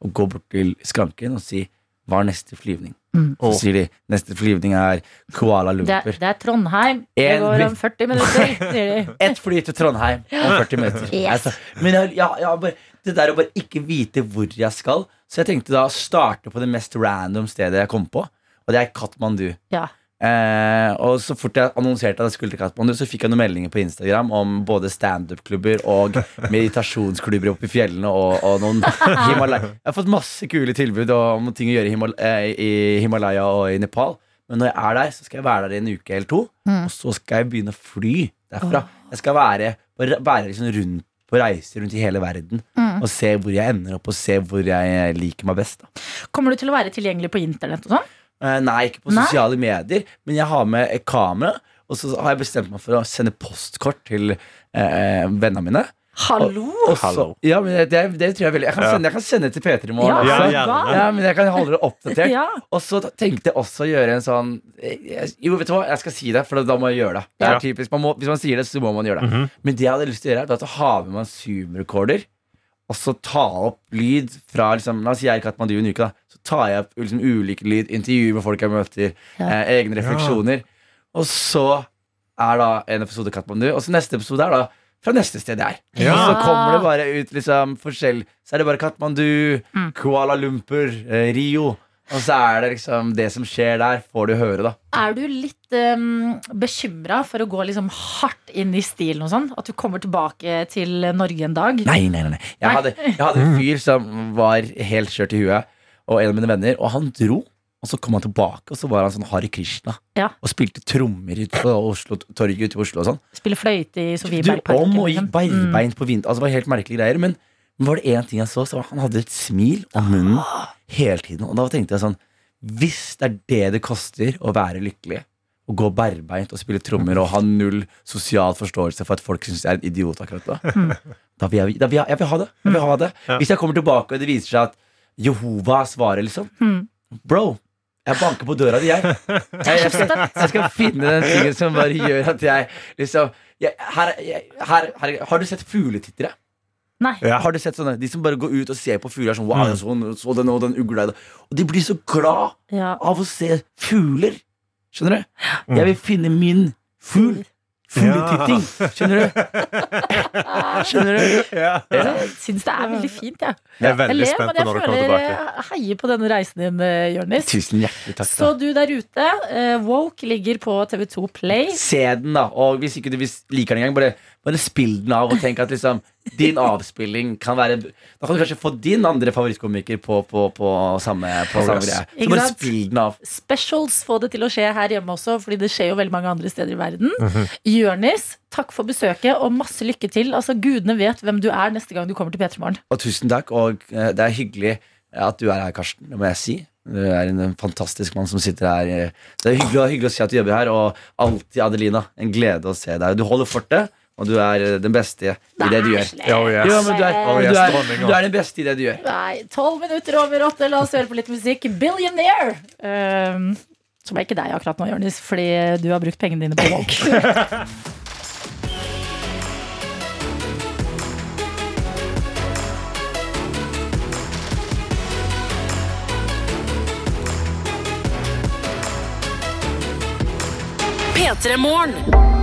og gå bort til skranken og si hva er neste flyvning? Mm. Så sier de neste flyvning er Kuala Det, Lumpur. det er Trondheim. Det En går om 40 minutter, sier de. Ett fly til Trondheim om 40 minutter. Yes. Altså, men jeg, ja, ja, bare, det der å bare ikke vite hvor jeg skal Så jeg tenkte da å starte på det mest random stedet jeg kom på, og det er Katmandu. Ja. Eh, og så fort jeg annonserte at jeg skulle til Katmandu, så fikk jeg noen meldinger på Instagram om både standup-klubber og meditasjonsklubber oppe i fjellene og, og noen Himalaya. Jeg har fått masse kule tilbud om ting å gjøre i, Himal eh, i Himalaya og i Nepal. Men når jeg er der, så skal jeg være der i en uke eller to, Mm. og så skal jeg begynne å fly derfra. Jeg skal være, være liksom rundt på reise rundt i hele verden Mm. og se hvor jeg ender opp, og se hvor jeg liker meg best. Da. Kommer du til å være tilgjengelig på internett og sånn? Eh, nei, ikke på Nei? sosiale medier, men jeg har med et kamera. Og så har jeg bestemt meg for å sende postkort til eh, vennene mine. Hallo! Og også, ja, men det, det, tror jeg veldig Jeg kan Ja. sende, jeg kan sende til P3 i morgen. Ja, Ja, Ja, men jeg kan holde det oppdatert. Ja. Og så tenkte jeg også å gjøre en sånn jeg- Jo, vet du hva, jeg skal si det, for da må jeg gjøre det. Det er Ja. typisk, man må, Hvis man sier det, så må man gjøre det. Mhm. Men det jeg hadde lyst til å gjøre, er å ha med meg en Zoom-rekorder Og så ta opp lyd fra liksom, La oss si jeg er i Katmandu en uke. da tar jeg opp liksom, ulike lyd, intervjuer med folk jeg møter, Ja. eh, egne refleksjoner. Og så er da en episode Katmandu, og så neste episode er da fra neste sted jeg er. Ja. Og så kommer det bare ut liksom forskjell. Så er det bare Katmandu, Mm. Kuala Lumpur, eh, Rio. Og så er det liksom det som skjer der, får du høre, da. Er du litt um, bekymra for å gå liksom hardt inn i stilen og sånn? At du kommer tilbake til Norge en dag? Nei, nei, nei. nei. Jeg, Nei. hadde, jeg hadde en fyr som var helt kjørt i huet, og en av mine venner, og han dro. Og så kom han tilbake, og så var han sånn Hari Krishna. Ja. Og spilte trommer ute på Oslo, torget ute i Oslo og sånn. Spille fløyte i Sofiebergparken? om og gikk liksom? Mm. på vind. Altså, det var helt merkelige greier. Men var det én ting jeg så, så var han hadde et smil om munnen hele tiden. Og da tenkte jeg sånn Hvis det er det det koster å være lykkelig, å gå bærbeint og spille trommer og ha null sosial forståelse for at folk syns jeg er en idiot akkurat da, Mm. da vil jeg, da vil jeg, jeg vil ha det. Jeg vil ha det. Ja. Hvis jeg kommer tilbake og det viser seg at Jehova svarer, liksom. Mm. Bro, jeg banker på døra di, jeg. Jeg, jeg, skal, jeg skal finne den tingen som bare gjør at jeg liksom jeg, her, jeg, her, her, Har du sett fugletittere? Nei. Ja. Har du sett sånne De som bare går ut og ser på fugler sånn Wow, så, så den og den ugla Og de blir så glad Ja. av å se fugler. Skjønner du? Mm. Jeg vil finne min fugl. Fugletitting. Skjønner du? Skjønner du? Ja. Jeg syns det er veldig fint, jeg. Jeg er Jeg veldig ler, spent på når du kommer tilbake. jeg heier på denne reisen din, eh, Jonis. Tusen hjertelig takk. Så du der ute, eh, Woke ligger på TV2 Play. Se den, da. Og hvis ikke du liker den engang, bare, bare spill den av og tenk at liksom din avspilling kan være Da kan du kanskje få din andre favorittkomiker på, på, på samme, på samme yes. greie. Så bare spill den av. Specials få det til å skje her hjemme også, fordi det skjer jo veldig mange andre steder i verden. Mhm. Jørnis, takk for besøket, og masse lykke til. Altså, Gudene vet hvem du er neste gang du kommer til P3 Morgen. Og tusen takk. Og eh, det er hyggelig at du er her, Karsten. Det må jeg si. Du er en fantastisk mann som sitter her. eh. Det er hyggelig, hyggelig å se at du jobber her. Og alltid, Adelina, en glede å se deg. Du holder fortet, og du er eh, den beste i det du gjør. Oh, yes. Jo, du er, Oh, du er, du er den beste i det du gjør. Nei, tolv minutter over åtte. La oss høre på litt musikk. Billionaire! Um, som er ikke deg akkurat nå, Jonis, fordi du har brukt pengene dine på walk. P3 Morgen.